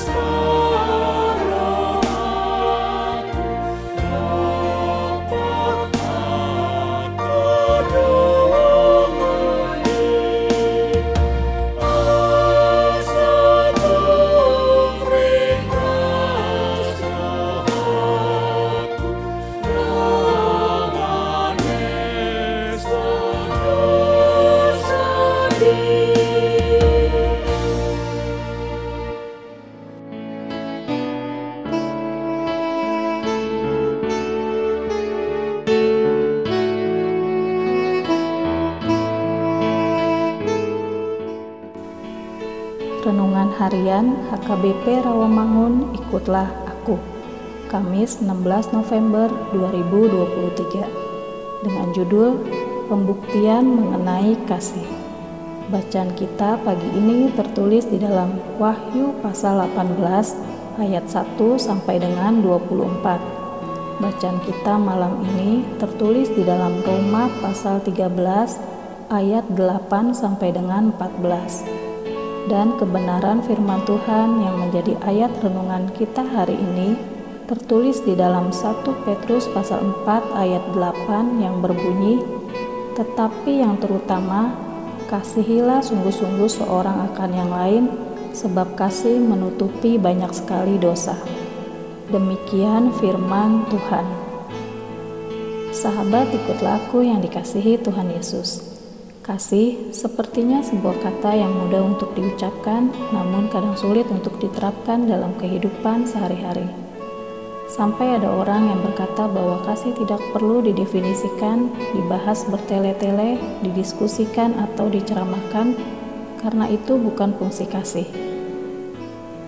Christmas. Renungan Harian HKBP Rawamangun Ikutlah Aku. Kamis 16 November 2023 Dengan judul Pembuktian Mengenai Kasih. Bacaan kita pagi ini tertulis di dalam Wahyu pasal 18 ayat 1 sampai dengan 24 Bacaan kita malam ini tertulis di dalam Roma pasal 13 ayat 8 sampai dengan 14 dan kebenaran firman Tuhan yang menjadi ayat renungan kita hari ini tertulis di dalam 1 Petrus pasal 4 ayat 8 yang berbunyi tetapi yang terutama kasihilah sungguh-sungguh seorang akan yang lain sebab kasih menutupi banyak sekali dosa. Demikian firman Tuhan. Sahabat ikutlah aku yang dikasihi Tuhan Yesus Kasih sepertinya sebuah kata yang mudah untuk diucapkan, namun kadang sulit untuk diterapkan dalam kehidupan sehari-hari. Sampai ada orang yang berkata bahwa kasih tidak perlu didefinisikan, dibahas bertele-tele, didiskusikan, atau diceramahkan, karena itu bukan fungsi kasih.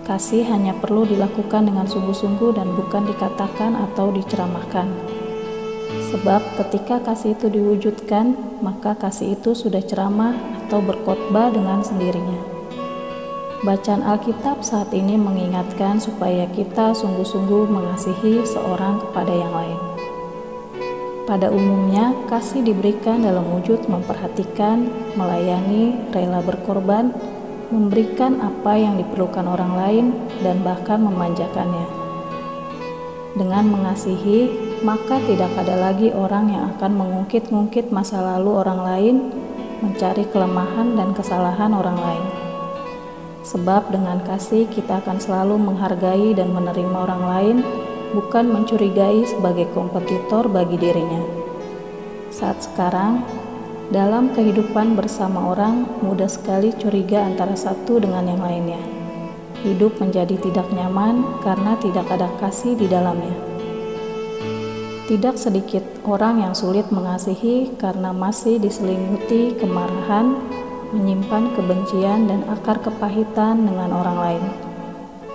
Kasih hanya perlu dilakukan dengan sungguh-sungguh dan bukan dikatakan atau diceramahkan. Sebab ketika kasih itu diwujudkan, maka kasih itu sudah ceramah atau berkhotbah dengan sendirinya. Bacaan Alkitab saat ini mengingatkan supaya kita sungguh-sungguh mengasihi seorang kepada yang lain. Pada umumnya, kasih diberikan dalam wujud memperhatikan, melayani, rela berkorban, memberikan apa yang diperlukan orang lain, dan bahkan memanjakannya. Dengan mengasihi, maka tidak ada lagi orang yang akan mengungkit-ungkit masa lalu orang lain, mencari kelemahan dan kesalahan orang lain. Sebab dengan kasih kita akan selalu menghargai dan menerima orang lain, bukan mencurigai sebagai kompetitor bagi dirinya. Saat sekarang, dalam kehidupan bersama orang, mudah sekali curiga antara satu dengan yang lainnya. Hidup menjadi tidak nyaman karena tidak ada kasih di dalamnya. Tidak sedikit orang yang sulit mengasihi karena masih diselimuti kemarahan, menyimpan kebencian, dan akar kepahitan dengan orang lain.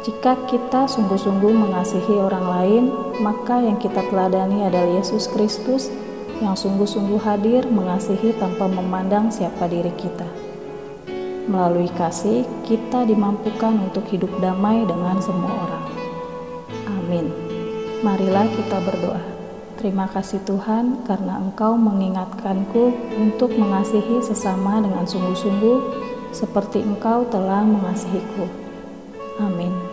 Jika kita sungguh-sungguh mengasihi orang lain, maka yang kita teladani adalah Yesus Kristus yang sungguh-sungguh hadir mengasihi tanpa memandang siapa diri kita. Melalui kasih, kita dimampukan untuk hidup damai dengan semua orang. Amin. Marilah kita berdoa. Terima kasih Tuhan karena Engkau mengingatkanku untuk mengasihi sesama dengan sungguh-sungguh seperti Engkau telah mengasihiku. Amin.